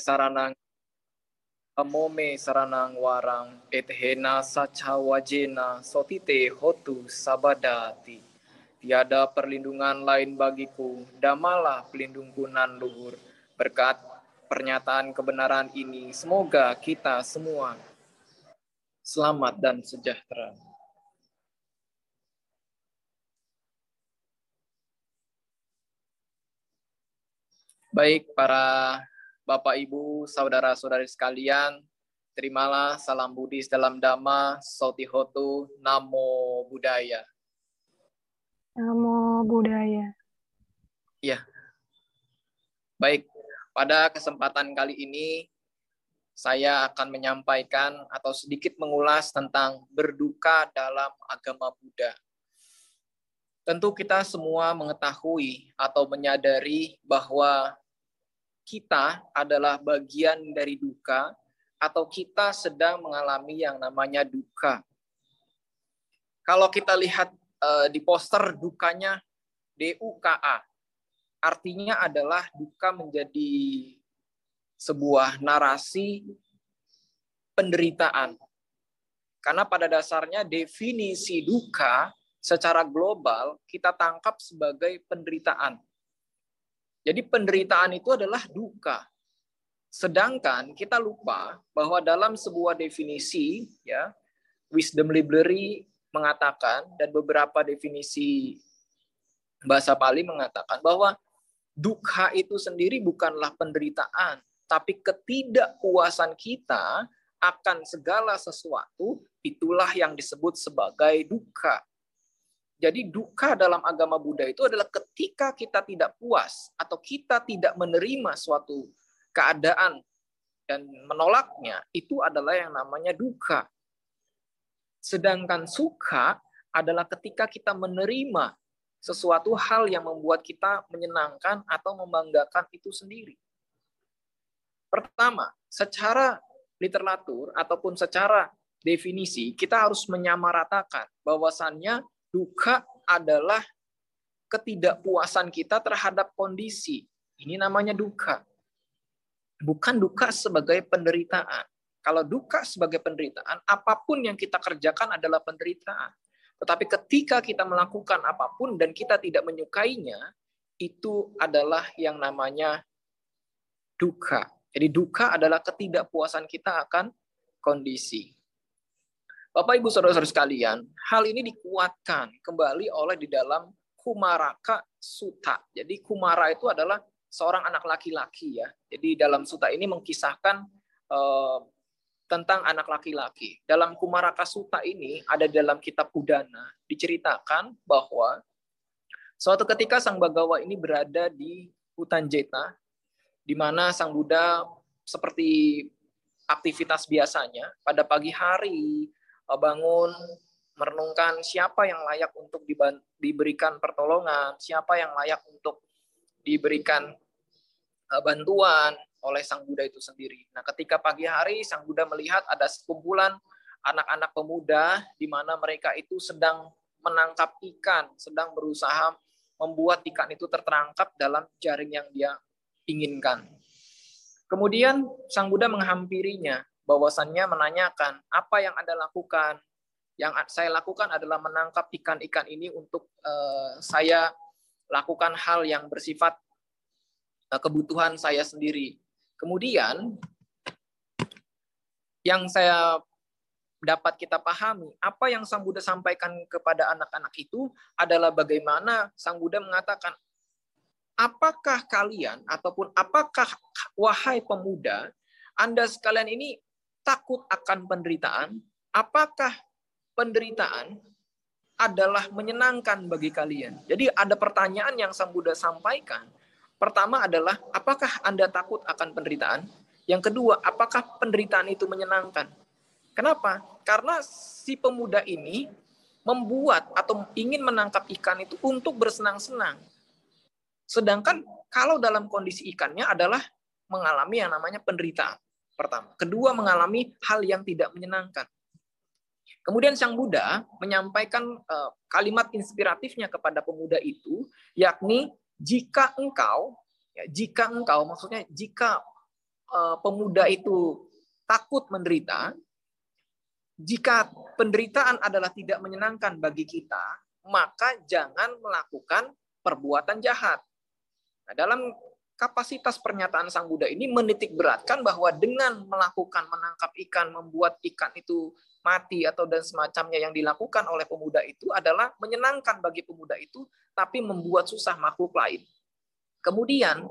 saranang amome saranang warang ethena sacha wajena sotite hotu sabadati. Tiada perlindungan lain bagiku, damalah pelindungku nan luhur. Berkat pernyataan kebenaran ini, semoga kita semua selamat dan sejahtera. Baik para Bapak Ibu, saudara-saudari sekalian, terimalah salam Buddhis dalam Dhamma, Sotihotu, Namo Buddhaya. Namo Buddhaya. Ya. Baik, pada kesempatan kali ini saya akan menyampaikan atau sedikit mengulas tentang berduka dalam agama Buddha. Tentu kita semua mengetahui atau menyadari bahwa kita adalah bagian dari duka atau kita sedang mengalami yang namanya duka. Kalau kita lihat uh, di poster dukanya DUKA, artinya adalah duka menjadi sebuah narasi penderitaan. Karena pada dasarnya definisi duka secara global kita tangkap sebagai penderitaan. Jadi penderitaan itu adalah duka. Sedangkan kita lupa bahwa dalam sebuah definisi ya Wisdom Library mengatakan dan beberapa definisi bahasa Pali mengatakan bahwa duka itu sendiri bukanlah penderitaan, tapi ketidakpuasan kita akan segala sesuatu itulah yang disebut sebagai duka. Jadi duka dalam agama Buddha itu adalah ketika kita tidak puas atau kita tidak menerima suatu keadaan dan menolaknya, itu adalah yang namanya duka. Sedangkan suka adalah ketika kita menerima sesuatu hal yang membuat kita menyenangkan atau membanggakan itu sendiri. Pertama, secara literatur ataupun secara definisi, kita harus menyamaratakan bahwasannya Duka adalah ketidakpuasan kita terhadap kondisi. Ini namanya duka. Bukan duka sebagai penderitaan. Kalau duka sebagai penderitaan, apa pun yang kita kerjakan adalah penderitaan. Tetapi ketika kita melakukan apa pun dan kita tidak menyukainya, itu adalah yang namanya duka. Jadi duka adalah ketidakpuasan kita akan kondisi. Bapak Ibu Saudara-saudara sekalian, hal ini dikuatkan kembali oleh di dalam Kumaraka Suta. Jadi Kumara itu adalah seorang anak laki-laki ya. Jadi dalam suta ini mengkisahkan eh, tentang anak laki-laki. Dalam Kumaraka Suta ini ada dalam kitab Udana diceritakan bahwa suatu ketika Sang Bagawa ini berada di hutan Jeta di mana Sang Buddha seperti aktivitas biasanya pada pagi hari bangun merenungkan siapa yang layak untuk diberikan pertolongan, siapa yang layak untuk diberikan e, bantuan oleh Sang Buddha itu sendiri. Nah, ketika pagi hari Sang Buddha melihat ada sekumpulan anak-anak pemuda di mana mereka itu sedang menangkap ikan, sedang berusaha membuat ikan itu terperangkap dalam jaring yang dia inginkan. Kemudian Sang Buddha menghampirinya bahwasannya menanyakan apa yang Anda lakukan. Yang saya lakukan adalah menangkap ikan-ikan ini untuk uh, saya lakukan hal yang bersifat uh, kebutuhan saya sendiri. Kemudian yang saya dapat kita pahami, apa yang Sang Buddha sampaikan kepada anak-anak itu adalah bagaimana Sang Buddha mengatakan, apakah kalian ataupun apakah wahai pemuda, Anda sekalian ini takut akan penderitaan, apakah penderitaan adalah menyenangkan bagi kalian? Jadi ada pertanyaan yang Sang Buddha sampaikan. Pertama adalah, apakah Anda takut akan penderitaan? Yang kedua, apakah penderitaan itu menyenangkan? Kenapa? Karena si pemuda ini membuat atau ingin menangkap ikan itu untuk bersenang-senang. Sedangkan kalau dalam kondisi ikannya adalah mengalami yang namanya penderitaan pertama. Kedua, mengalami hal yang tidak menyenangkan. Kemudian Sang Buddha menyampaikan uh, kalimat inspiratifnya kepada pemuda itu, yakni jika engkau, ya, jika engkau, maksudnya jika eh, pemuda itu takut menderita, jika penderitaan adalah tidak menyenangkan bagi kita, maka jangan melakukan perbuatan jahat. Nah, dalam kapasitas pernyataan Sang Buddha ini menitik beratkan bahwa dengan melakukan menangkap ikan, membuat ikan itu mati atau dan semacamnya yang dilakukan oleh pemuda itu adalah menyenangkan bagi pemuda itu, tapi membuat susah makhluk lain. Kemudian,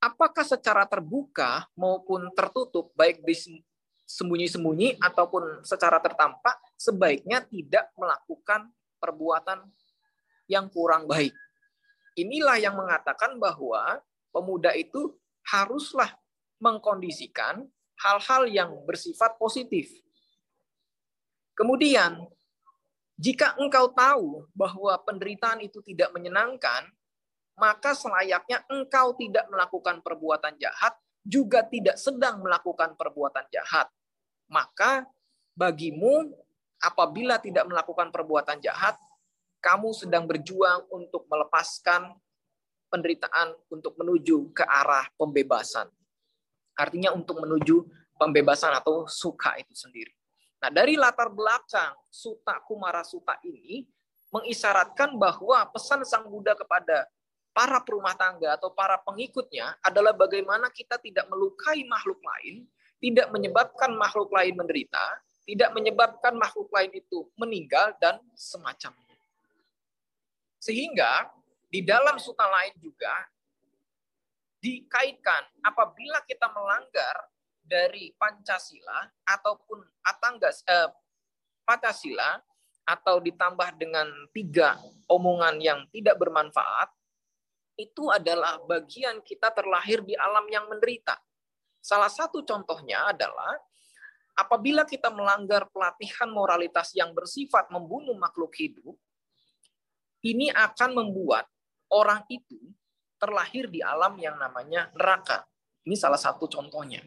apakah secara terbuka maupun tertutup, baik di sembunyi-sembunyi ataupun secara tertampak, sebaiknya tidak melakukan perbuatan yang kurang baik. Inilah yang mengatakan bahwa pemuda itu haruslah mengkondisikan hal-hal yang bersifat positif. Kemudian, jika engkau tahu bahwa penderitaan itu tidak menyenangkan, maka selayaknya engkau tidak melakukan perbuatan jahat, juga tidak sedang melakukan perbuatan jahat. Maka bagimu apabila tidak melakukan perbuatan jahat, kamu sedang berjuang untuk melepaskan penderitaan untuk menuju ke arah pembebasan. Artinya untuk menuju pembebasan atau suka itu sendiri. Nah, dari latar belakang Suta Kumara Suta ini mengisyaratkan bahwa pesan Sang Buddha kepada para perumah tangga atau para pengikutnya adalah bagaimana kita tidak melukai makhluk lain, tidak menyebabkan makhluk lain menderita, tidak menyebabkan makhluk lain itu meninggal dan semacamnya. Sehingga di dalam suta lain juga dikaitkan apabila kita melanggar dari Pancasila ataupun Atanggas eh, Pancasila atau ditambah dengan tiga omongan yang tidak bermanfaat, itu adalah bagian kita terlahir di alam yang menderita. Salah satu contohnya adalah apabila kita melanggar pelatihan moralitas yang bersifat membunuh makhluk hidup, ini akan membuat orang itu terlahir di alam yang namanya neraka. Ini salah satu contohnya.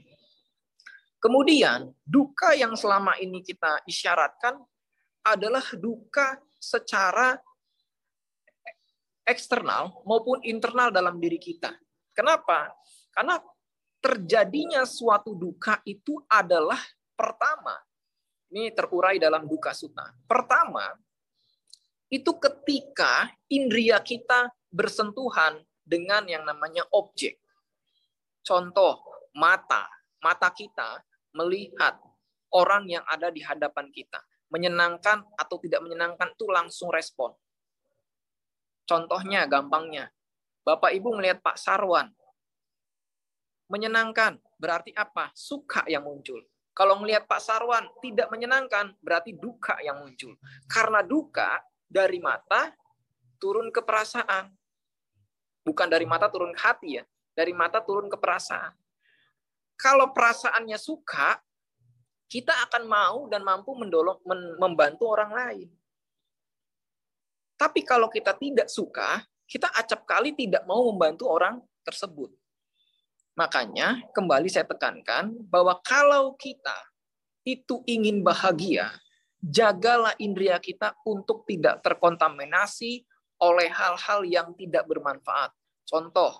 Kemudian, duka yang selama ini kita isyaratkan adalah duka secara eksternal maupun internal dalam diri kita. Kenapa? Karena terjadinya suatu duka itu adalah pertama, ini terurai dalam duka suta. Pertama, itu ketika indria kita bersentuhan dengan yang namanya objek. Contoh, mata. Mata kita melihat orang yang ada di hadapan kita. Menyenangkan atau tidak menyenangkan itu langsung respon. Contohnya, gampangnya. Bapak Ibu melihat Pak Sarwan, menyenangkan. Berarti apa? Suka yang muncul. Kalau melihat Pak Sarwan tidak menyenangkan, berarti duka yang muncul. Karena duka dari mata turun ke perasaan. Bukan dari mata turun ke hati ya. Dari mata turun ke perasaan. Kalau perasaannya suka, kita akan mau dan mampu mendolong, membantu orang lain. Tapi kalau kita tidak suka, kita acap kali tidak mau membantu orang tersebut. Makanya kembali saya tekankan bahwa kalau kita itu ingin bahagia, jagalah indria kita untuk tidak terkontaminasi oleh hal-hal yang tidak bermanfaat. Contoh,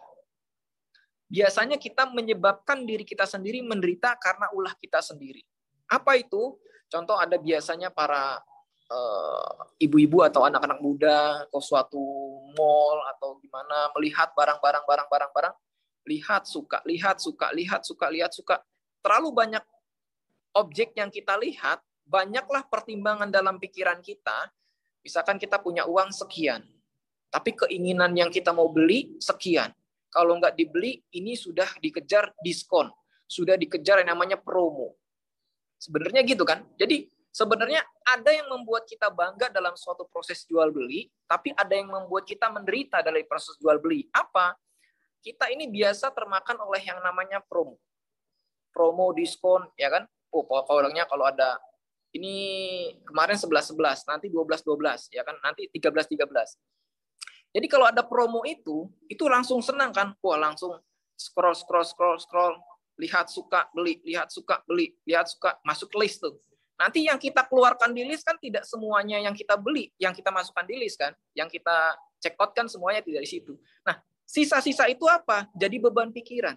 biasanya kita menyebabkan diri kita sendiri menderita karena ulah kita sendiri. Apa itu? Contoh ada biasanya para eh, ibu-ibu atau anak-anak muda ke suatu mall atau gimana melihat barang-barang barang-barang barang lihat suka, lihat suka, lihat suka, lihat suka. Terlalu banyak objek yang kita lihat, banyaklah pertimbangan dalam pikiran kita. Misalkan kita punya uang sekian, tapi keinginan yang kita mau beli sekian. Kalau nggak dibeli, ini sudah dikejar diskon, sudah dikejar yang namanya promo. Sebenarnya gitu kan? Jadi sebenarnya ada yang membuat kita bangga dalam suatu proses jual beli, tapi ada yang membuat kita menderita dalam proses jual beli. Apa? kita ini biasa termakan oleh yang namanya promo. Promo diskon, ya kan? Oh, pokoknya kalau ada ini kemarin 11 11, nanti 12 12, ya kan? Nanti 13 13. Jadi kalau ada promo itu, itu langsung senang kan? Wah, langsung scroll scroll scroll scroll, lihat suka beli, lihat suka beli, lihat suka masuk list tuh. Nanti yang kita keluarkan di list kan tidak semuanya yang kita beli, yang kita masukkan di list kan, yang kita check out kan semuanya tidak di situ. Nah, Sisa-sisa itu apa? Jadi beban pikiran.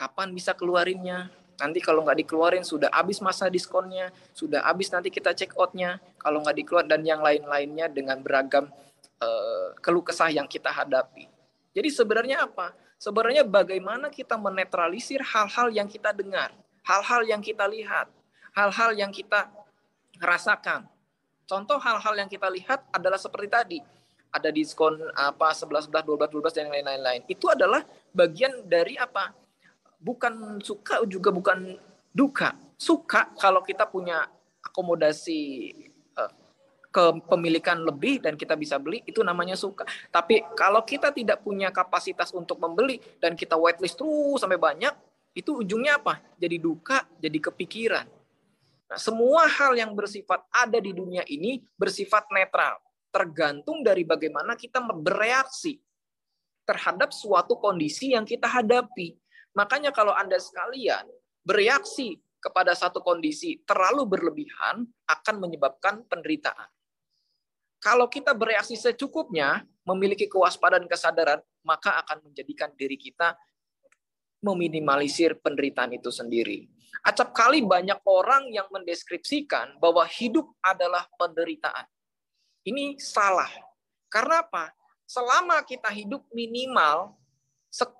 kapan bisa keluarinnya? Nanti kalau nggak dikeluarin sudah habis masa diskonnya, sudah habis nanti kita check outnya. Kalau nggak dikeluar dan yang lain-lainnya dengan beragam uh, keluh kesah yang kita hadapi. Jadi sebenarnya apa? Sebenarnya bagaimana kita menetralisir hal-hal yang kita dengar, hal-hal yang kita lihat, hal-hal yang kita rasakan. Contoh hal-hal yang kita lihat adalah seperti tadi, ada diskon apa 11 11 12 12 dan lain-lain. Itu adalah bagian dari apa? Bukan suka juga bukan duka. Suka kalau kita punya akomodasi uh, kepemilikan lebih dan kita bisa beli itu namanya suka. Tapi kalau kita tidak punya kapasitas untuk membeli dan kita whitelist terus sampai banyak, itu ujungnya apa? Jadi duka, jadi kepikiran. Nah, semua hal yang bersifat ada di dunia ini bersifat netral, tergantung dari bagaimana kita bereaksi terhadap suatu kondisi yang kita hadapi. Makanya kalau Anda sekalian bereaksi kepada satu kondisi terlalu berlebihan akan menyebabkan penderitaan. Kalau kita bereaksi secukupnya, memiliki kewaspadaan kesadaran, maka akan menjadikan diri kita meminimalisir penderitaan itu sendiri. Acap kali banyak orang yang mendeskripsikan bahwa hidup adalah penderitaan. Ini salah. Karena apa? Selama kita hidup minimal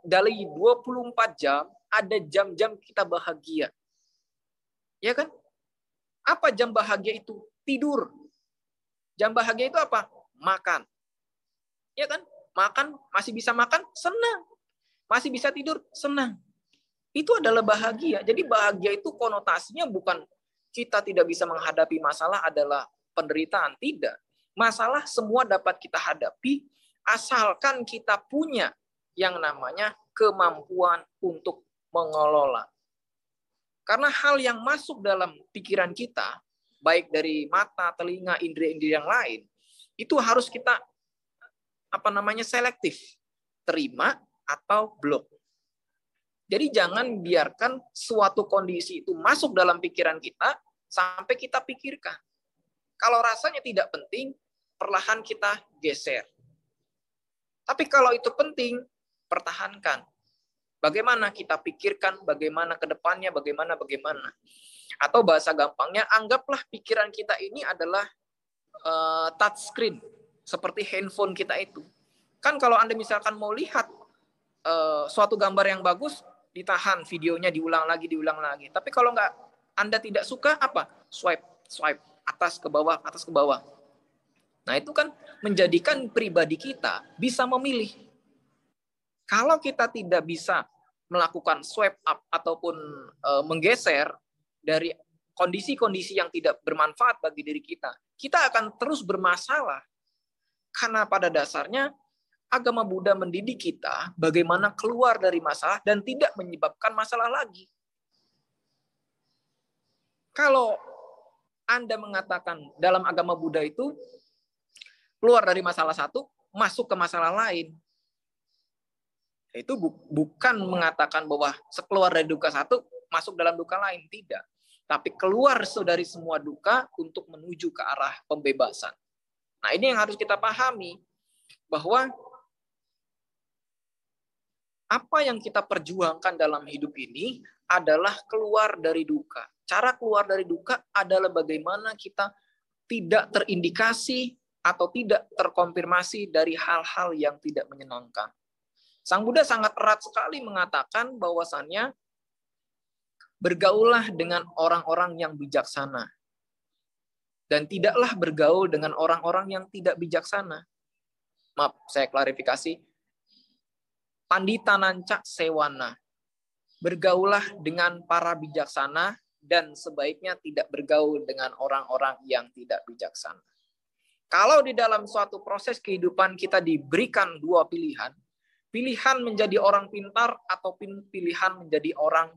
dari 24 jam ada jam-jam kita bahagia. Ya kan? Apa jam bahagia itu? Tidur. Jam bahagia itu apa? Makan. Ya kan? Makan, masih bisa makan, senang. Masih bisa tidur, senang. Itu adalah bahagia. Jadi bahagia itu konotasinya bukan kita tidak bisa menghadapi masalah adalah penderitaan. Tidak. Masalah semua dapat kita hadapi asalkan kita punya yang namanya kemampuan untuk mengelola. Karena hal yang masuk dalam pikiran kita, baik dari mata, telinga, indera-indera yang lain, itu harus kita apa namanya selektif, terima atau blok. Jadi jangan biarkan suatu kondisi itu masuk dalam pikiran kita sampai kita pikirkan. Kalau rasanya tidak penting, perlahan kita geser. Tapi kalau itu penting, pertahankan. Bagaimana kita pikirkan, bagaimana ke depannya, bagaimana, bagaimana. Atau bahasa gampangnya, anggaplah pikiran kita ini adalah uh, touch screen, seperti handphone kita itu. Kan kalau Anda misalkan mau lihat uh, suatu gambar yang bagus, ditahan videonya, diulang lagi, diulang lagi. Tapi kalau nggak Anda tidak suka, apa? Swipe, swipe, atas ke bawah, atas ke bawah. Nah itu kan menjadikan pribadi kita bisa memilih kalau kita tidak bisa melakukan swipe up ataupun e, menggeser dari kondisi-kondisi yang tidak bermanfaat bagi diri kita, kita akan terus bermasalah. Karena pada dasarnya agama Buddha mendidik kita bagaimana keluar dari masalah dan tidak menyebabkan masalah lagi. Kalau Anda mengatakan dalam agama Buddha itu keluar dari masalah satu, masuk ke masalah lain, itu bu bukan mengatakan bahwa sekeluar dari duka satu masuk dalam duka lain tidak tapi keluar dari semua duka untuk menuju ke arah pembebasan nah ini yang harus kita pahami bahwa apa yang kita perjuangkan dalam hidup ini adalah keluar dari duka. Cara keluar dari duka adalah bagaimana kita tidak terindikasi atau tidak terkonfirmasi dari hal-hal yang tidak menyenangkan. Sang Buddha sangat erat sekali mengatakan bahwasannya bergaulah dengan orang-orang yang bijaksana dan tidaklah bergaul dengan orang-orang yang tidak bijaksana. Maaf, saya klarifikasi. Pandita nanca sewana. Bergaulah dengan para bijaksana dan sebaiknya tidak bergaul dengan orang-orang yang tidak bijaksana. Kalau di dalam suatu proses kehidupan kita diberikan dua pilihan, pilihan menjadi orang pintar atau pilihan menjadi orang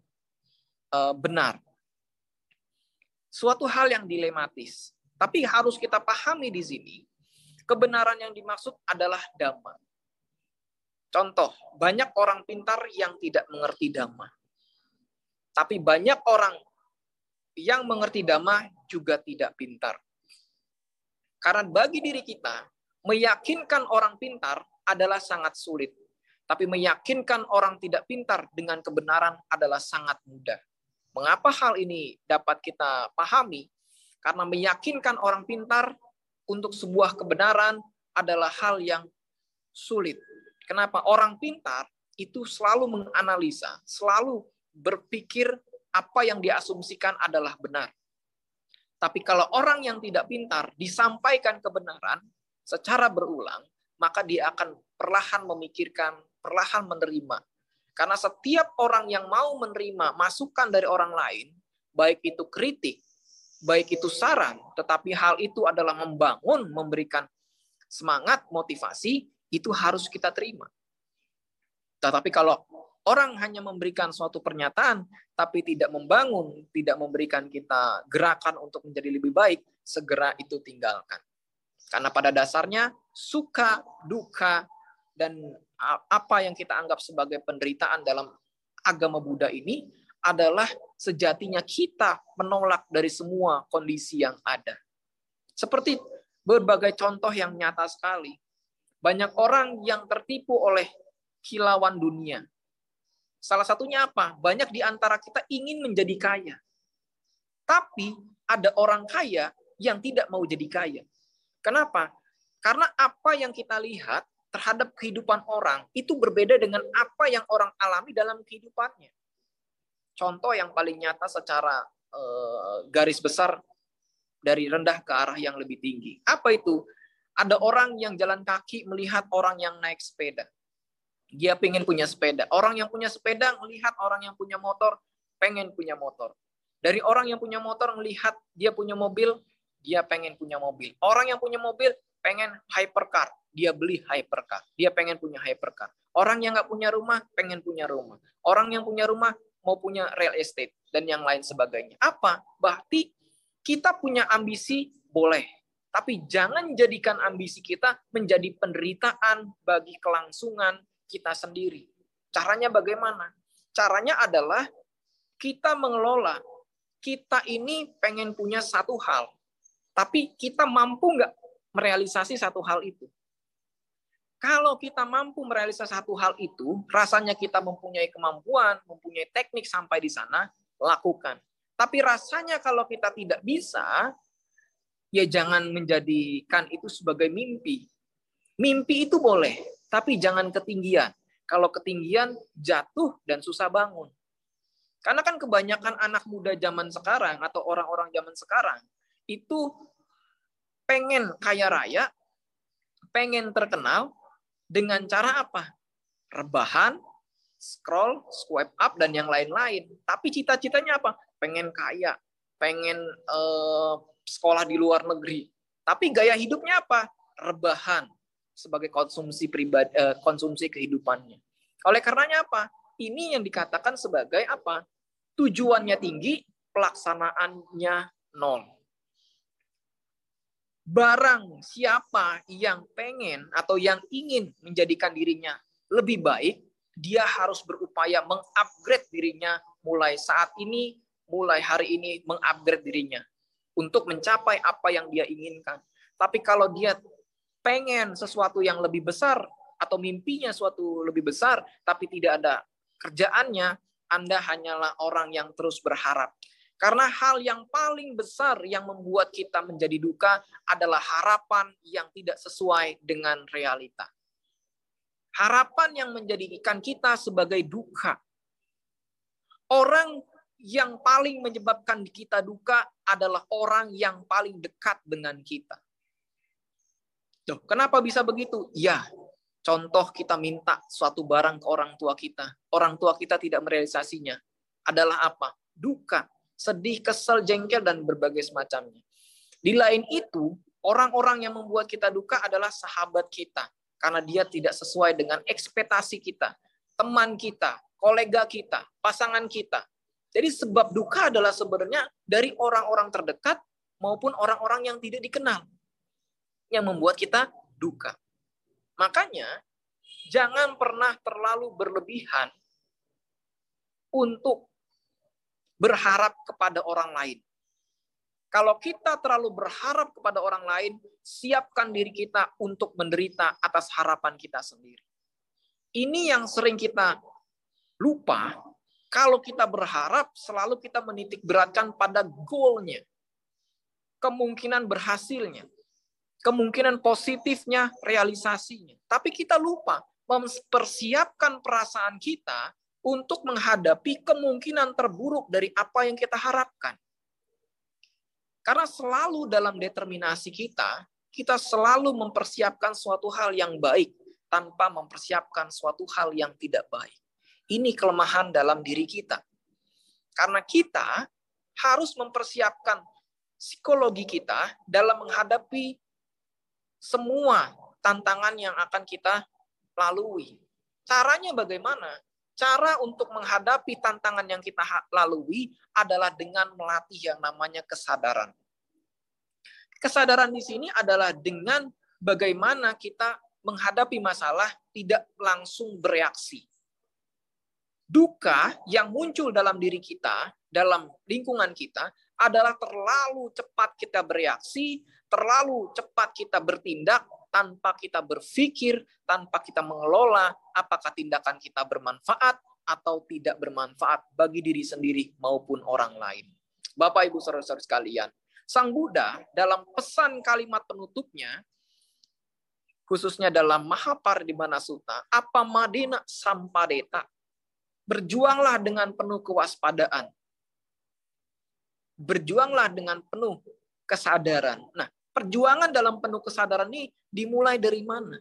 uh, benar. Suatu hal yang dilematis. Tapi harus kita pahami di sini, kebenaran yang dimaksud adalah dhamma. Contoh, banyak orang pintar yang tidak mengerti dhamma. Tapi banyak orang yang mengerti dhamma juga tidak pintar. Karena bagi diri kita, meyakinkan orang pintar adalah sangat sulit Tapi meyakinkan orang tidak pintar dengan kebenaran adalah sangat mudah. Mengapa hal ini dapat kita pahami? Karena meyakinkan orang pintar untuk sebuah kebenaran adalah hal yang sulit. Kenapa? Orang pintar itu selalu menganalisa, selalu berpikir apa yang diasumsikan adalah benar. Tapi kalau orang yang tidak pintar disampaikan kebenaran secara berulang, maka dia akan perlahan memikirkan, perlahan menerima. Karena setiap orang yang mau menerima masukan dari orang lain, baik itu kritik, baik itu saran, tetapi hal itu adalah membangun, memberikan semangat, motivasi, itu harus kita terima. Tetapi kalau orang hanya memberikan suatu pernyataan, tapi tidak membangun, tidak memberikan kita gerakan untuk menjadi lebih baik, segera itu tinggalkan. Karena pada dasarnya suka, duka, dan apa yang kita anggap sebagai penderitaan dalam agama Buddha ini adalah sejatinya kita menolak dari semua kondisi yang ada. Seperti berbagai contoh yang nyata sekali. Banyak orang yang tertipu oleh kilauan dunia. Salah satunya apa? Banyak di antara kita ingin menjadi kaya. Tapi ada orang kaya yang tidak mau jadi kaya. Kenapa? Karena apa yang kita lihat terhadap kehidupan orang itu berbeda dengan apa yang orang alami dalam kehidupannya. Contoh yang paling nyata secara eh, garis besar dari rendah ke arah yang lebih tinggi. Apa itu? Ada orang yang jalan kaki melihat orang yang naik sepeda. Dia pengen punya sepeda. Orang yang punya sepeda melihat orang yang punya motor, pengen punya motor. Dari orang yang punya motor melihat dia punya mobil, dia pengen punya mobil. Orang yang punya mobil pengen hypercar, dia beli hypercar. Dia pengen punya hypercar. Orang yang nggak punya rumah, pengen punya rumah. Orang yang punya rumah mau punya real estate dan yang lain sebagainya. Apa? Berarti kita punya ambisi boleh, tapi jangan jadikan ambisi kita menjadi penderitaan bagi kelangsungan kita sendiri. Caranya bagaimana? Caranya adalah kita mengelola. Kita ini pengen punya satu hal, tapi kita mampu nggak merealisasi satu hal itu? Kalau kita mampu merealisasi satu hal itu, rasanya kita mempunyai kemampuan, mempunyai teknik sampai di sana, lakukan. Tapi rasanya kalau kita tidak bisa, ya jangan menjadikan itu sebagai mimpi. Mimpi itu boleh, tapi jangan ketinggian. Kalau ketinggian jatuh dan susah bangun. Karena kan kebanyakan anak muda zaman sekarang atau orang-orang zaman sekarang itu pengen kaya raya, pengen terkenal dengan cara apa? Rebahan, scroll, swipe up dan yang lain-lain. Tapi cita-citanya apa? Pengen kaya, pengen uh, sekolah di luar negeri. Tapi gaya hidupnya apa? Rebahan sebagai konsumsi pribadi eh, konsumsi kehidupannya. Oleh karenanya apa? Ini yang dikatakan sebagai apa? Tujuannya tinggi, pelaksanaannya nol. Barang siapa yang pengen atau yang ingin menjadikan dirinya lebih baik, dia harus berupaya mengupgrade dirinya mulai saat ini, mulai hari ini mengupgrade dirinya untuk mencapai apa yang dia inginkan. Tapi kalau dia pengen sesuatu yang lebih besar atau mimpinya suatu lebih besar tapi tidak ada kerjaannya, Anda hanyalah orang yang terus berharap. Karena hal yang paling besar yang membuat kita menjadi duka adalah harapan yang tidak sesuai dengan realita. Harapan yang menjadikan kita sebagai duka. Orang yang paling menyebabkan kita duka adalah orang yang paling dekat dengan kita. Tuh, kenapa bisa begitu? Ya, contoh kita minta suatu barang ke orang tua kita. Orang tua kita tidak merealisasinya. Adalah apa? Duka, sedih, kesel, jengkel, dan berbagai semacamnya. Di lain itu, orang-orang yang membuat kita duka adalah sahabat kita. Karena dia tidak sesuai dengan ekspektasi kita. Teman kita, kolega kita, pasangan kita. Jadi sebab duka adalah sebenarnya dari orang-orang terdekat maupun orang-orang yang tidak dikenal yang membuat kita duka. Makanya jangan pernah terlalu berlebihan untuk berharap kepada orang lain. Kalau kita terlalu berharap kepada orang lain, siapkan diri kita untuk menderita atas harapan kita sendiri. Ini yang sering kita lupa kalau kita berharap selalu kita menitik beratkan pada goalnya. Kemungkinan berhasilnya. Kemungkinan positifnya realisasinya. Tapi kita lupa mempersiapkan perasaan kita untuk menghadapi kemungkinan terburuk dari apa yang kita harapkan. Karena selalu dalam determinasi kita, kita selalu mempersiapkan suatu hal yang baik tanpa mempersiapkan suatu hal yang tidak baik. Ini kelemahan dalam diri kita. Karena kita harus mempersiapkan psikologi kita dalam menghadapi semua tantangan yang akan kita lalui. Caranya bagaimana? Cara untuk menghadapi tantangan yang kita lalui adalah dengan melatih yang namanya kesadaran. Kesadaran di sini adalah dengan bagaimana kita menghadapi masalah tidak langsung bereaksi. Duka yang muncul dalam diri kita, dalam lingkungan kita, adalah terlalu cepat kita bereaksi, terlalu cepat kita bertindak, tanpa kita berpikir, tanpa kita mengelola apakah tindakan kita bermanfaat atau tidak bermanfaat bagi diri sendiri maupun orang lain. Bapak Ibu saudara-saudara sekalian, Sang Buddha dalam pesan kalimat penutupnya khususnya dalam Mahaparidimana Sutta, apa madina sampadeta. Berjuanglah dengan penuh kewaspadaan. Berjuanglah dengan penuh kesadaran. Nah, perjuangan dalam penuh kesadaran ini dimulai dari mana?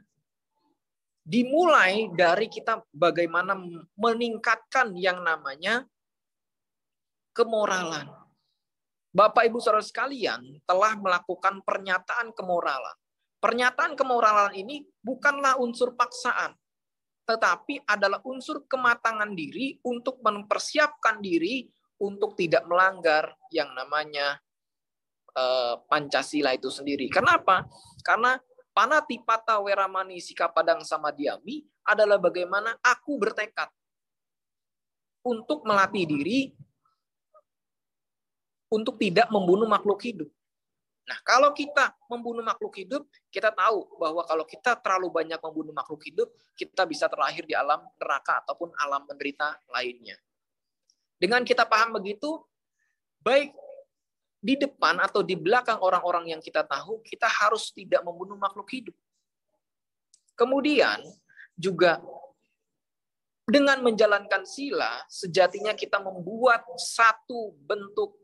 Dimulai dari kita bagaimana meningkatkan yang namanya kemoralan. Bapak Ibu Saudara sekalian telah melakukan pernyataan kemoralan. Pernyataan kemoralan ini bukanlah unsur paksaan, tetapi adalah unsur kematangan diri untuk mempersiapkan diri untuk tidak melanggar yang namanya Eh, Pancasila itu sendiri. Kenapa? Karena panati pata weramani sikapadang sama diami adalah bagaimana aku bertekad untuk melatih diri untuk tidak membunuh makhluk hidup. Nah, kalau kita membunuh makhluk hidup, kita tahu bahwa kalau kita terlalu banyak membunuh makhluk hidup, kita bisa terlahir di alam neraka ataupun alam menderita lainnya. Dengan kita paham begitu, baik di depan atau di belakang orang-orang yang kita tahu, kita harus tidak membunuh makhluk hidup. Kemudian juga dengan menjalankan sila, sejatinya kita membuat satu bentuk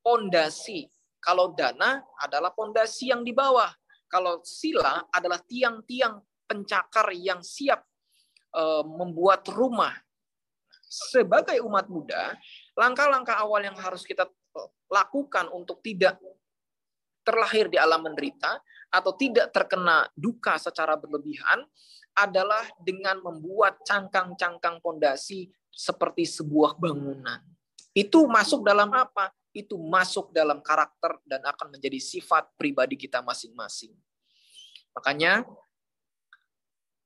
pondasi. Kalau dana adalah pondasi yang di bawah. Kalau sila adalah tiang-tiang pencakar yang siap eh, membuat rumah. Sebagai umat Buddha, langkah-langkah awal yang harus kita lakukan untuk tidak terlahir di alam menderita atau tidak terkena duka secara berlebihan adalah dengan membuat cangkang-cangkang pondasi seperti sebuah bangunan. Itu masuk dalam apa? Itu masuk dalam karakter dan akan menjadi sifat pribadi kita masing-masing. Makanya,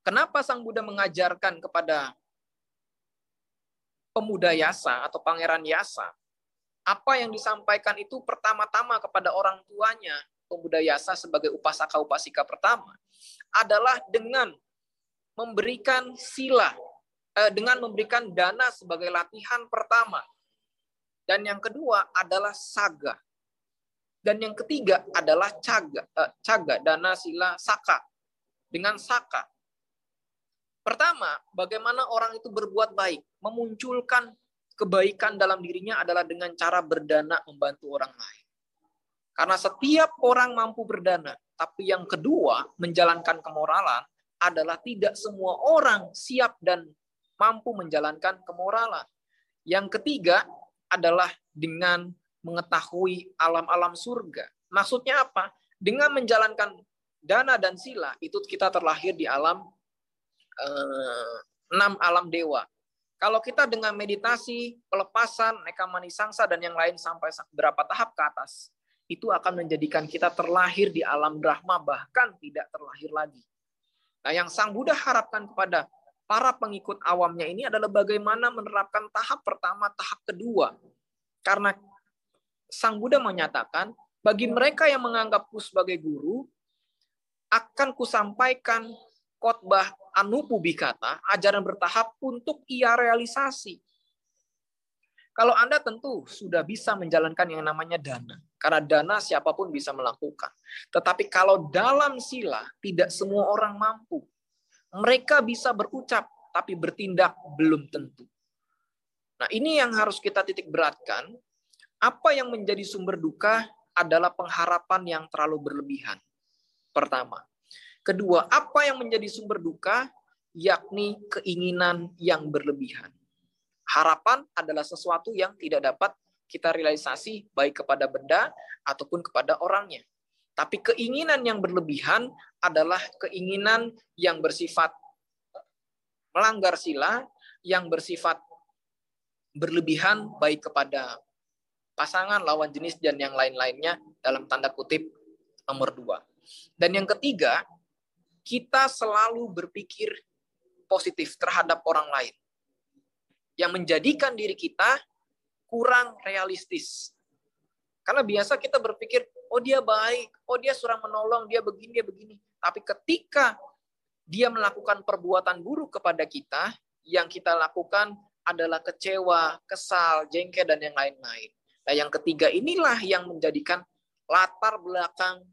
kenapa Sang Buddha mengajarkan kepada pemuda Yasa atau pangeran Yasa apa yang disampaikan itu pertama-tama kepada orang tuanya, pemuda Yasa sebagai upasaka upasika pertama, adalah dengan memberikan sila, eh, dengan memberikan dana sebagai latihan pertama. Dan yang kedua adalah saga. Dan yang ketiga adalah caga, eh, caga, dana, sila, saka. Dengan saka. Pertama, bagaimana orang itu berbuat baik, memunculkan kebaikan dalam dirinya adalah dengan cara berdana membantu orang lain. Karena setiap orang mampu berdana, tapi yang kedua, menjalankan kemoralan adalah tidak semua orang siap dan mampu menjalankan kemoralan. Yang ketiga adalah dengan mengetahui alam-alam surga. Maksudnya apa? Dengan menjalankan dana dan sila, itu kita terlahir di alam eh, enam alam dewa. Kalau kita dengan meditasi, pelepasan, neka manisangsa, dan yang lain sampai berapa tahap ke atas, itu akan menjadikan kita terlahir di alam Brahma, bahkan tidak terlahir lagi. Nah, yang Sang Buddha harapkan kepada para pengikut awamnya ini adalah bagaimana menerapkan tahap pertama, tahap kedua. Karena Sang Buddha menyatakan, bagi mereka yang menganggapku sebagai guru, akan kusampaikan khotbah anupu bikata, ajaran bertahap untuk ia realisasi. Kalau Anda tentu sudah bisa menjalankan yang namanya dana. Karena dana siapa pun bisa melakukan. Tetapi kalau dalam sila, tidak semua orang mampu. Mereka bisa berucap, tapi bertindak belum tentu. Nah ini yang harus kita titik beratkan. Apa yang menjadi sumber duka adalah pengharapan yang terlalu berlebihan. Pertama. Kedua, apa yang menjadi sumber duka? Yakni keinginan yang berlebihan. Harapan adalah sesuatu yang tidak dapat kita realisasi baik kepada benda ataupun kepada orangnya. Tapi keinginan yang berlebihan adalah keinginan yang bersifat melanggar sila, yang bersifat berlebihan baik kepada pasangan, lawan jenis, dan yang lain-lainnya dalam tanda kutip nomor dua. Dan yang ketiga, kita selalu berpikir positif terhadap orang lain. Yang menjadikan diri kita kurang realistis. Karena biasa kita berpikir, oh dia baik, oh dia surang menolong, dia begini, dia begini. Tapi ketika dia melakukan perbuatan buruk kepada kita, yang kita lakukan adalah kecewa, kesal, jengkel, dan yang lain-lain. Nah yang ketiga inilah yang menjadikan latar belakang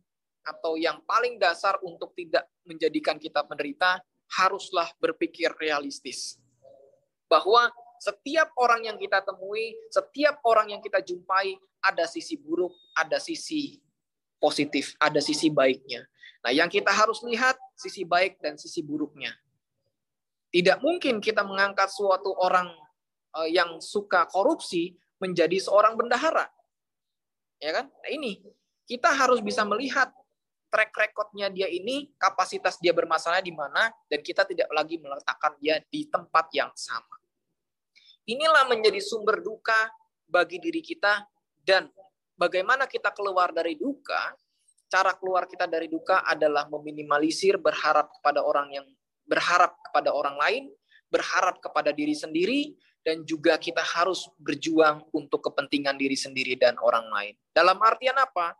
atau yang paling dasar untuk tidak menjadikan kita menderita haruslah berpikir realistis. Bahwa setiap orang yang kita temui, setiap orang yang kita jumpai ada sisi buruk, ada sisi positif, ada sisi baiknya. Nah, yang kita harus lihat sisi baik dan sisi buruknya. Tidak mungkin kita mengangkat suatu orang eh, yang suka korupsi menjadi seorang bendahara. Ya kan? Nah, ini kita harus bisa melihat track recordnya dia ini, kapasitas dia bermasalah di mana, dan kita tidak lagi meletakkan dia di tempat yang sama. Inilah menjadi sumber duka bagi diri kita, dan bagaimana kita keluar dari duka, cara keluar kita dari duka adalah meminimalisir berharap kepada orang yang berharap kepada orang lain, berharap kepada diri sendiri, dan juga kita harus berjuang untuk kepentingan diri sendiri dan orang lain. Dalam artian apa?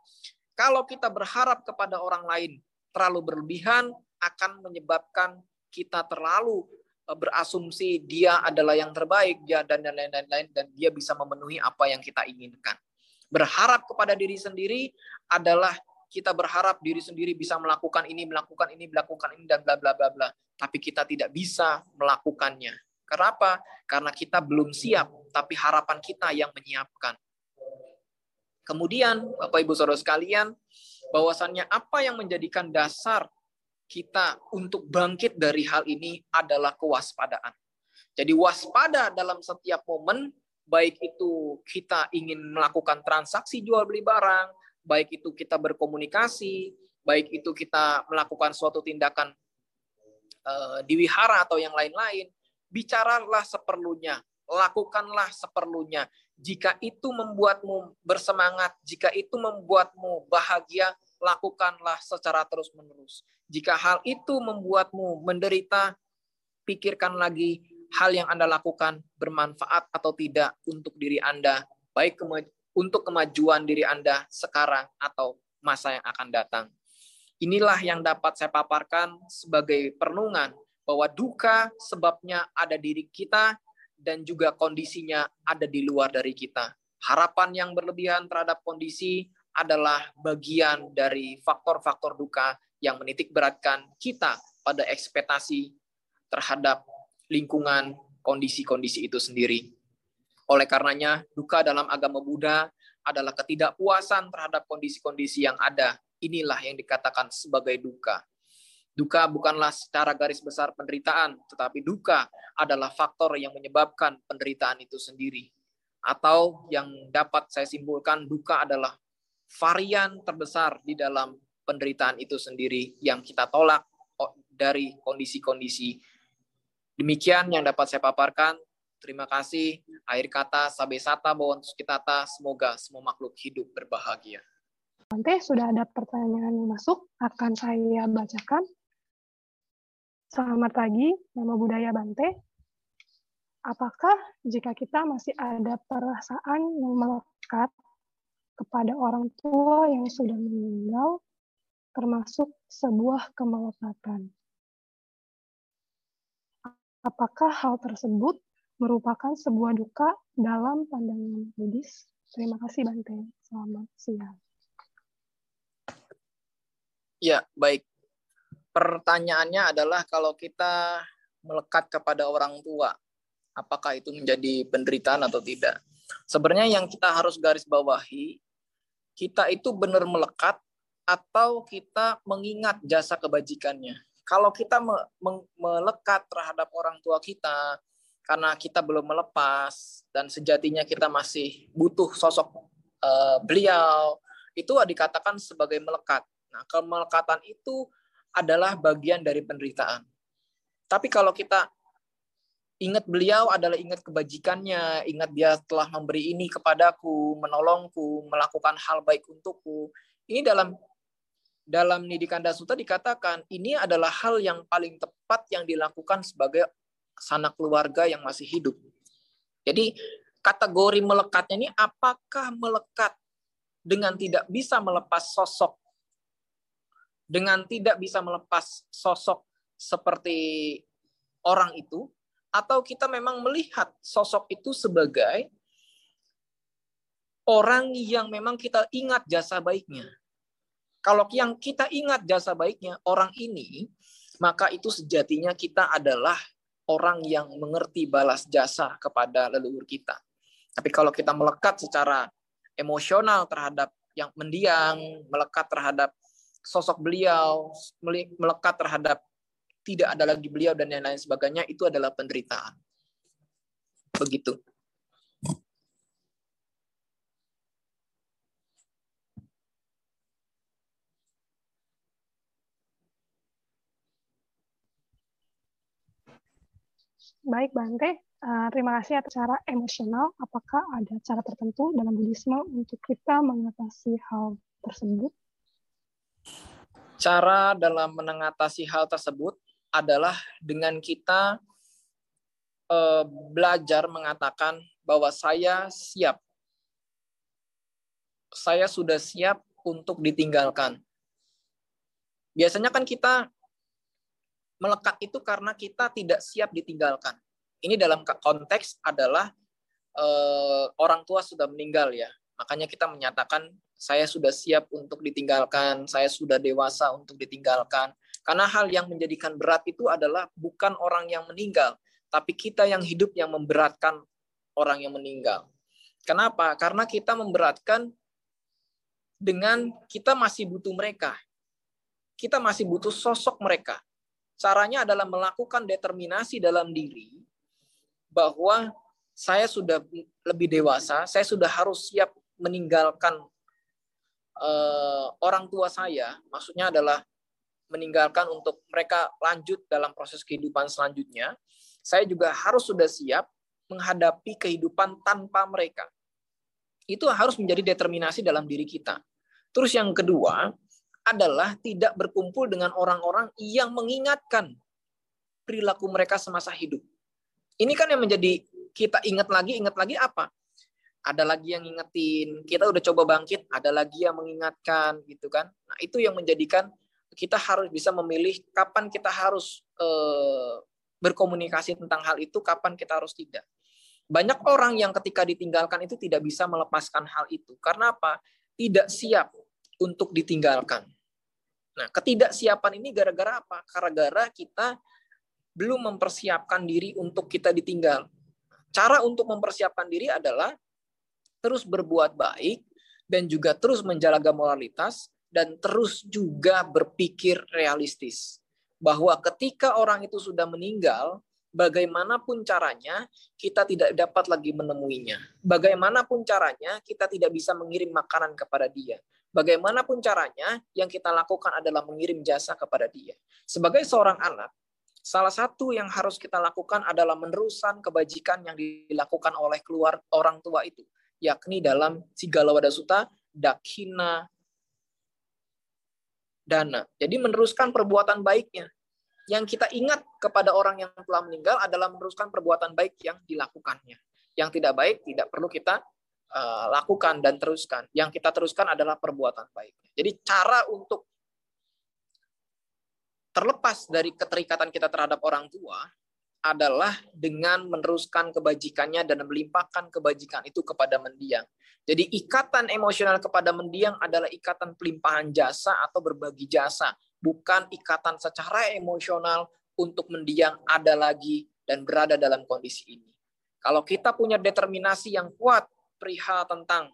Kalau kita berharap kepada orang lain terlalu berlebihan akan menyebabkan kita terlalu eh, berasumsi dia adalah yang terbaik dia dan lain-lain dan dia bisa memenuhi apa yang kita inginkan. Berharap kepada diri sendiri adalah kita berharap diri sendiri bisa melakukan ini, melakukan ini, melakukan ini dan bla bla bla bla. Tapi kita tidak bisa melakukannya. Kenapa? Karena kita belum siap, tapi harapan kita yang menyiapkan. Kemudian, Bapak Ibu Saudara sekalian, bahwasannya apa yang menjadikan dasar kita untuk bangkit dari hal ini adalah kewaspadaan. Jadi waspada dalam setiap momen, baik itu kita ingin melakukan transaksi jual beli barang, baik itu kita berkomunikasi, baik itu kita melakukan suatu tindakan uh, di wihara atau yang lain-lain, bicaralah seperlunya, lakukanlah seperlunya. Jika itu membuatmu bersemangat, jika itu membuatmu bahagia, lakukanlah secara terus-menerus. Jika hal itu membuatmu menderita, pikirkan lagi hal yang Anda lakukan bermanfaat atau tidak untuk diri Anda, baik untuk kemajuan diri Anda sekarang atau masa yang akan datang. Inilah yang dapat saya paparkan sebagai perenungan bahwa duka sebabnya ada diri kita dan juga kondisinya ada di luar dari kita. Harapan yang berlebihan terhadap kondisi adalah bagian dari faktor-faktor duka yang menitik beratkan kita pada ekspektasi terhadap lingkungan kondisi-kondisi itu sendiri. Oleh karenanya, duka dalam agama Buddha adalah ketidakpuasan terhadap kondisi-kondisi yang ada. Inilah yang dikatakan sebagai duka. Duka bukanlah secara garis besar penderitaan, tetapi duka adalah faktor yang menyebabkan penderitaan itu sendiri. Atau yang dapat saya simpulkan, duka adalah varian terbesar di dalam penderitaan itu sendiri yang kita tolak dari kondisi-kondisi. Demikian yang dapat saya paparkan. Terima kasih. Akhir kata, sabe sata bawon kita semoga semua makhluk hidup berbahagia. Nanti sudah ada pertanyaan yang masuk, akan saya bacakan. Selamat pagi, nama budaya Bante. Apakah jika kita masih ada perasaan yang melekat kepada orang tua yang sudah meninggal, termasuk sebuah kemelekatan? Apakah hal tersebut merupakan sebuah duka dalam pandangan Buddhis? Terima kasih Bante. Selamat siang. Ya, baik. Pertanyaannya adalah kalau kita melekat kepada orang tua, apakah itu menjadi penderitaan atau tidak? Sebenarnya yang kita harus garis bawahi, kita itu benar melekat atau kita mengingat jasa kebajikannya. Kalau kita melekat terhadap orang tua kita karena kita belum melepas dan sejatinya kita masih butuh sosok uh, beliau, itu dikatakan sebagai melekat. Nah, kemelekatan itu adalah bagian dari penderitaan. Tapi kalau kita ingat beliau adalah ingat kebajikannya, ingat dia telah memberi ini kepadaku, menolongku, melakukan hal baik untukku. Ini dalam dalam Nidikanda Sutta dikatakan ini adalah hal yang paling tepat yang dilakukan sebagai sanak keluarga yang masih hidup. Jadi kategori melekatnya ini apakah melekat dengan tidak bisa melepas sosok dengan tidak bisa melepas sosok seperti orang itu atau kita memang melihat sosok itu sebagai orang yang memang kita ingat jasa baiknya. Kalau yang kita ingat jasa baiknya orang ini, maka itu sejatinya kita adalah orang yang mengerti balas jasa kepada leluhur kita. Tapi kalau kita melekat secara emosional terhadap yang mendiang, melekat terhadap sosok beliau, melekat terhadap tidak ada lagi beliau dan lain-lain sebagainya, itu adalah penderitaan. Begitu. Baik, Bante. Uh, terima kasih atas cara emosional. Apakah ada cara tertentu dalam Buddhisme untuk kita mengatasi hal tersebut? Cara dalam mengatasi hal tersebut adalah dengan kita uh, belajar mengatakan bahwa saya siap. Saya sudah siap untuk ditinggalkan. Biasanya kan kita melekat itu karena kita tidak siap ditinggalkan. Ini dalam konteks adalah eh, orang tua sudah meninggal ya. Makanya kita menyatakan saya sudah siap untuk ditinggalkan, saya sudah dewasa untuk ditinggalkan. Karena hal yang menjadikan berat itu adalah bukan orang yang meninggal, tapi kita yang hidup yang memberatkan orang yang meninggal. Kenapa? Karena kita memberatkan dengan kita masih butuh mereka. Kita masih butuh sosok mereka. Caranya adalah melakukan determinasi dalam diri bahwa saya sudah lebih dewasa, saya sudah harus siap meninggalkan uh, orang tua saya. Maksudnya adalah meninggalkan untuk mereka lanjut dalam proses kehidupan selanjutnya. Saya juga harus sudah siap menghadapi kehidupan tanpa mereka. Itu harus menjadi determinasi dalam diri kita. Terus yang kedua, adalah tidak berkumpul dengan orang-orang yang mengingatkan perilaku mereka semasa hidup. Ini kan yang menjadi kita ingat lagi, ingat lagi apa? Ada lagi yang ngingetin, kita udah coba bangkit, ada lagi yang mengingatkan gitu kan. Nah, itu yang menjadikan kita harus bisa memilih kapan kita harus eh, berkomunikasi tentang hal itu, kapan kita harus tidak. Banyak orang yang ketika ditinggalkan itu tidak bisa melepaskan hal itu. Karena apa? Tidak siap untuk ditinggalkan. Nah, ketidaksiapan ini gara-gara apa? Gara-gara kita belum mempersiapkan diri untuk kita ditinggal. Cara untuk mempersiapkan diri adalah terus berbuat baik dan juga terus menjaga moralitas dan terus juga berpikir realistis. Bahwa ketika orang itu sudah meninggal, bagaimanapun caranya kita tidak dapat lagi menemuinya. Bagaimanapun caranya kita tidak bisa mengirim makanan kepada dia. Bagaimanapun caranya, yang kita lakukan adalah mengirim jasa kepada dia. Sebagai seorang anak, salah satu yang harus kita lakukan adalah meneruskan kebajikan yang dilakukan oleh keluar orang tua itu, yakni dalam Sigalawada Sutta, Dakhina Dana. Jadi meneruskan perbuatan baiknya. Yang kita ingat kepada orang yang telah meninggal adalah meneruskan perbuatan baik yang dilakukannya. Yang tidak baik tidak perlu kita uh, lakukan dan teruskan. Yang kita teruskan adalah perbuatan baik. Jadi cara untuk terlepas dari keterikatan kita terhadap orang tua adalah dengan meneruskan kebajikannya dan melimpahkan kebajikan itu kepada mendiang. Jadi ikatan emosional kepada mendiang adalah ikatan pelimpahan jasa atau berbagi jasa, bukan ikatan secara emosional untuk mendiang ada lagi dan berada dalam kondisi ini. Kalau kita punya determinasi yang kuat perihal tentang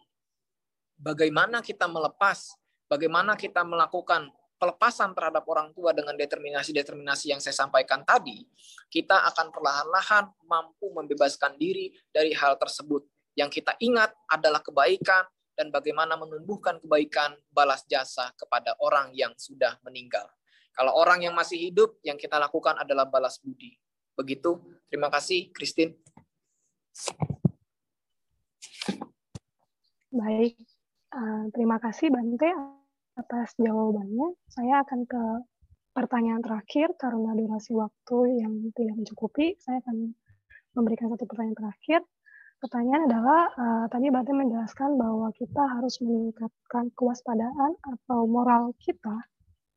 bagaimana kita melepas, bagaimana kita melakukan pelepasan terhadap orang tua dengan determinasi-determinasi yang saya sampaikan tadi, kita akan perlahan-lahan mampu membebaskan diri dari hal tersebut yang kita ingat adalah kebaikan dan bagaimana menumbuhkan kebaikan balas jasa kepada orang yang sudah meninggal. Kalau orang yang masih hidup, yang kita lakukan adalah balas budi. Begitu. Terima kasih, Christine. Baik. Uh, terima kasih, Bante, atas jawabannya. Saya akan ke pertanyaan terakhir karena durasi waktu yang tidak mencukupi. Saya akan memberikan satu pertanyaan terakhir. Pertanyaan adalah, uh, tadi Bante menjelaskan bahwa kita harus meningkatkan kewaspadaan atau moral kita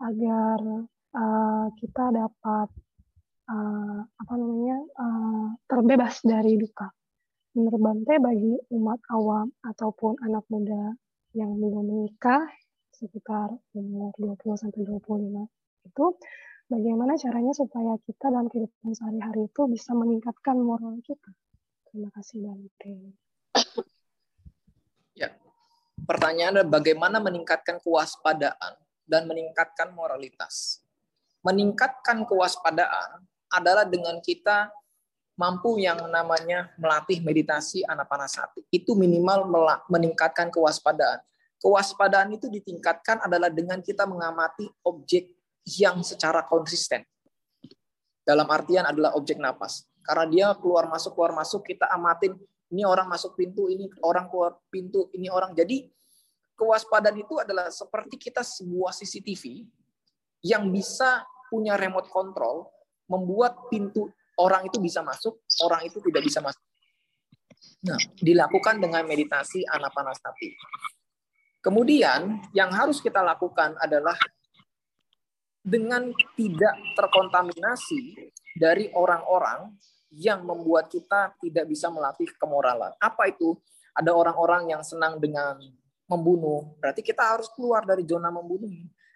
agar uh, kita dapat uh, apa namanya uh, terbebas dari duka. Menurut Bante, bagi umat awam ataupun anak muda yang belum menikah sekitar umur 20 sampai 25 itu bagaimana caranya supaya kita dalam kehidupan sehari-hari itu bisa meningkatkan moral kita Terima kasih Bante. Ya. Pertanyaan adalah bagaimana meningkatkan kewaspadaan dan meningkatkan moralitas. Meningkatkan kewaspadaan adalah dengan kita mampu yang namanya melatih meditasi anapanasati. Itu minimal meningkatkan kewaspadaan. Kewaspadaan itu ditingkatkan adalah dengan kita mengamati objek yang secara konsisten. Dalam artian adalah objek napas. Karena dia keluar masuk keluar masuk kita amatin ini orang masuk pintu, ini orang keluar pintu, ini orang. Jadi kewaspadaan itu adalah seperti kita sebuah CCTV yang bisa punya remote control membuat pintu orang itu bisa masuk, orang itu tidak bisa masuk. Nah, dilakukan dengan meditasi anapanasati. Kemudian yang harus kita lakukan adalah dengan tidak terkontaminasi dari orang-orang yang membuat kita tidak bisa melatih kemoralan. Apa itu? Ada orang-orang yang senang dengan membunuh, berarti kita harus keluar dari zona membunuh.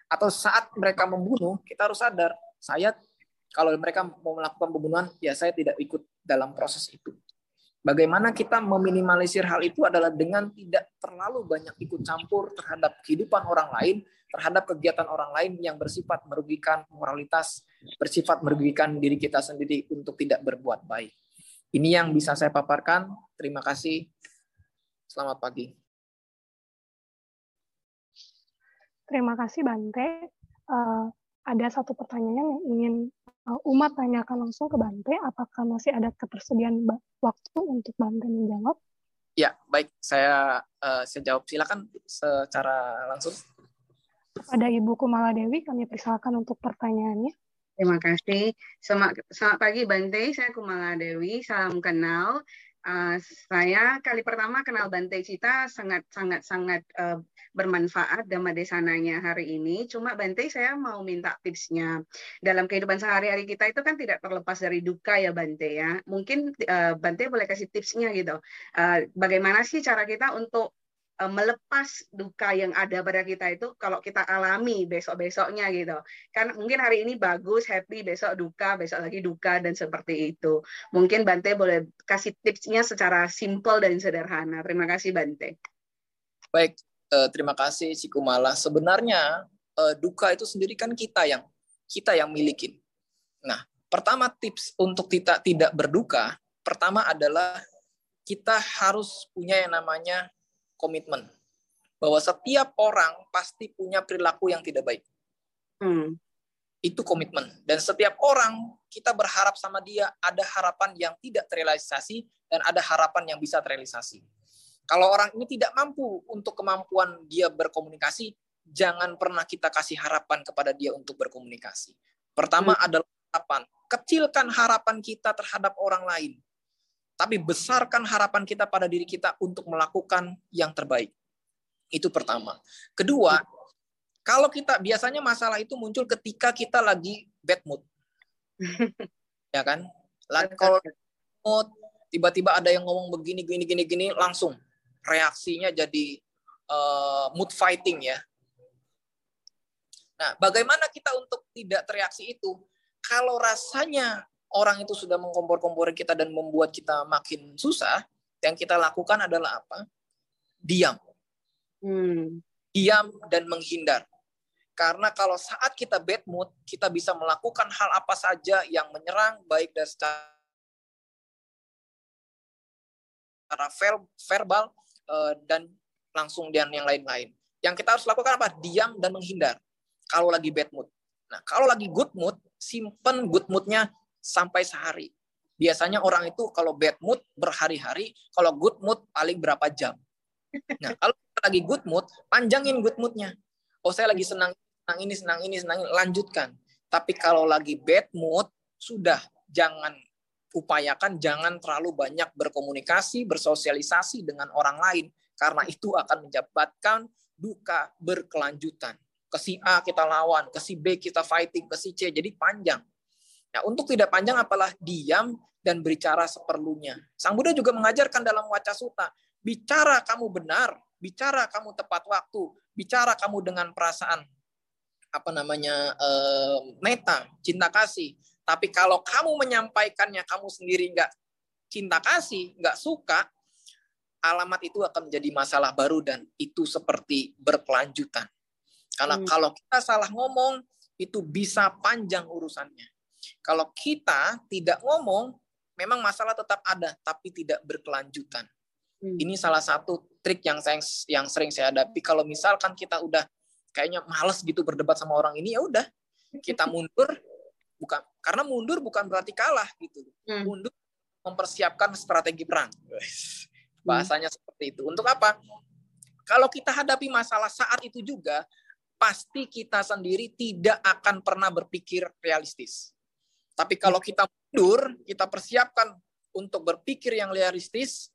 Atau saat mereka membunuh, kita harus sadar, saya kalau mereka mau melakukan pembunuhan, ya saya tidak ikut dalam proses itu. Bagaimana kita meminimalisir hal itu adalah dengan tidak terlalu banyak ikut campur terhadap kehidupan orang lain, terhadap kegiatan orang lain yang bersifat merugikan moralitas, bersifat merugikan diri kita sendiri untuk tidak berbuat baik. Ini yang bisa saya paparkan. Terima kasih. Selamat pagi. Terima kasih Bante. Uh, ada satu pertanyaan yang ingin umat tanyakan langsung ke Bante. Apakah masih ada ketersediaan waktu untuk Bante menjawab? Ya, baik. Saya uh, saya jawab. Silakan secara langsung. Pada Ibu Kumala Dewi, kami persilakan untuk pertanyaannya. Terima kasih. Selamat, selamat pagi Bante, saya Kumala Dewi, salam kenal. Uh, saya kali pertama kenal Bante Cita sangat sangat sangat uh, bermanfaat Dhamma Desananya hari ini. Cuma Bante saya mau minta tipsnya. Dalam kehidupan sehari-hari kita itu kan tidak terlepas dari duka ya Bante ya. Mungkin uh, Bante boleh kasih tipsnya gitu. Uh, bagaimana sih cara kita untuk melepas duka yang ada pada kita itu kalau kita alami besok-besoknya gitu. Kan mungkin hari ini bagus, happy, besok duka, besok lagi duka dan seperti itu. Mungkin Bante boleh kasih tipsnya secara simpel dan sederhana. Terima kasih Bante. Baik, uh, terima kasih Cikumala. Sebenarnya uh, duka itu sendiri kan kita yang kita yang milikin. Nah, pertama tips untuk kita tidak berduka, pertama adalah kita harus punya yang namanya komitmen bahwa setiap orang pasti punya perilaku yang tidak baik. Hmm. Itu komitmen. Dan setiap orang kita berharap sama dia ada harapan yang tidak terrealisasi dan ada harapan yang bisa terrealisasi. Kalau orang ini tidak mampu untuk kemampuan dia berkomunikasi, jangan pernah kita kasih harapan kepada dia untuk berkomunikasi. Pertama hmm. adalah harapan. Kecilkan harapan kita terhadap orang lain tapi besarkan harapan kita pada diri kita untuk melakukan yang terbaik. Itu pertama. Kedua, kalau kita biasanya masalah itu muncul ketika kita lagi bad mood. ya kan? Lagi kalau mood tiba-tiba ada yang ngomong begini gini gini gini langsung reaksinya jadi uh, mood fighting ya. Nah, bagaimana kita untuk tidak tereaksi itu? Kalau rasanya orang itu sudah mengkompor-kompori kita dan membuat kita makin susah, yang kita lakukan adalah apa? Diam. Hmm. Diam dan menghindar. Karena kalau saat kita bad mood, kita bisa melakukan hal apa saja yang menyerang, baik dari secara verbal eh, dan langsung dan yang lain-lain. Yang kita harus lakukan apa? Diam dan menghindar. Kalau lagi bad mood. Nah, kalau lagi good mood, simpen good moodnya sampai sehari. Biasanya orang itu kalau bad mood berhari-hari, kalau good mood paling berapa jam. Nah, kalau lagi good mood, panjangin good moodnya. Oh, saya lagi senang, senang ini, senang ini, senang ini, lanjutkan. Tapi kalau lagi bad mood, sudah jangan upayakan jangan terlalu banyak berkomunikasi, bersosialisasi dengan orang lain karena itu akan menyebabkan duka berkelanjutan. Ke si A kita lawan, ke si B kita fighting, ke si C jadi panjang. Nah, untuk tidak panjang apalah diam dan berbicara seperlunya. Sang Buddha juga mengajarkan dalam Waca Suta, bicara kamu benar, bicara kamu tepat waktu, bicara kamu dengan perasaan apa namanya eh, meta, cinta kasih. Tapi kalau kamu menyampaikannya kamu sendiri nggak cinta kasih, nggak suka, alamat itu akan menjadi masalah baru dan itu seperti berkelanjutan. Karena hmm. kalau kita salah ngomong, itu bisa panjang urusannya. Kalau kita tidak ngomong, memang masalah tetap ada, tapi tidak berkelanjutan. Hmm. Ini salah satu trik yang saya yang sering saya hadapi. Kalau misalkan kita udah kayaknya males gitu berdebat sama orang ini, ya udah kita mundur, bukan karena mundur bukan berarti kalah gitu. Hmm. Mundur mempersiapkan strategi perang. Hmm. Bahasanya seperti itu. Untuk apa? Kalau kita hadapi masalah saat itu juga, pasti kita sendiri tidak akan pernah berpikir realistis. Tapi kalau kita mundur, kita persiapkan untuk berpikir yang realistis,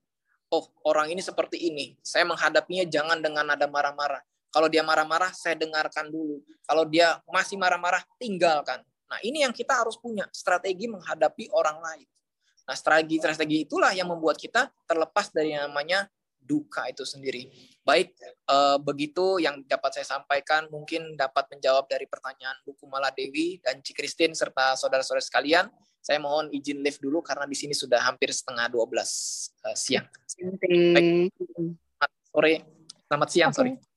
oh orang ini seperti ini, saya menghadapinya jangan dengan nada marah-marah. Kalau dia marah-marah, saya dengarkan dulu. Kalau dia masih marah-marah, tinggalkan. Nah ini yang kita harus punya, strategi menghadapi orang lain. Nah strategi-strategi itulah yang membuat kita terlepas dari yang namanya duka itu sendiri. Baik, eh, begitu yang dapat saya sampaikan, mungkin dapat menjawab dari pertanyaan Buku Maladewi dan Ci Christine serta saudara-saudara sekalian. Saya mohon izin live dulu karena di sini sudah hampir setengah 12 eh, siang. Baik, selamat sore, selamat siang, okay. sorry.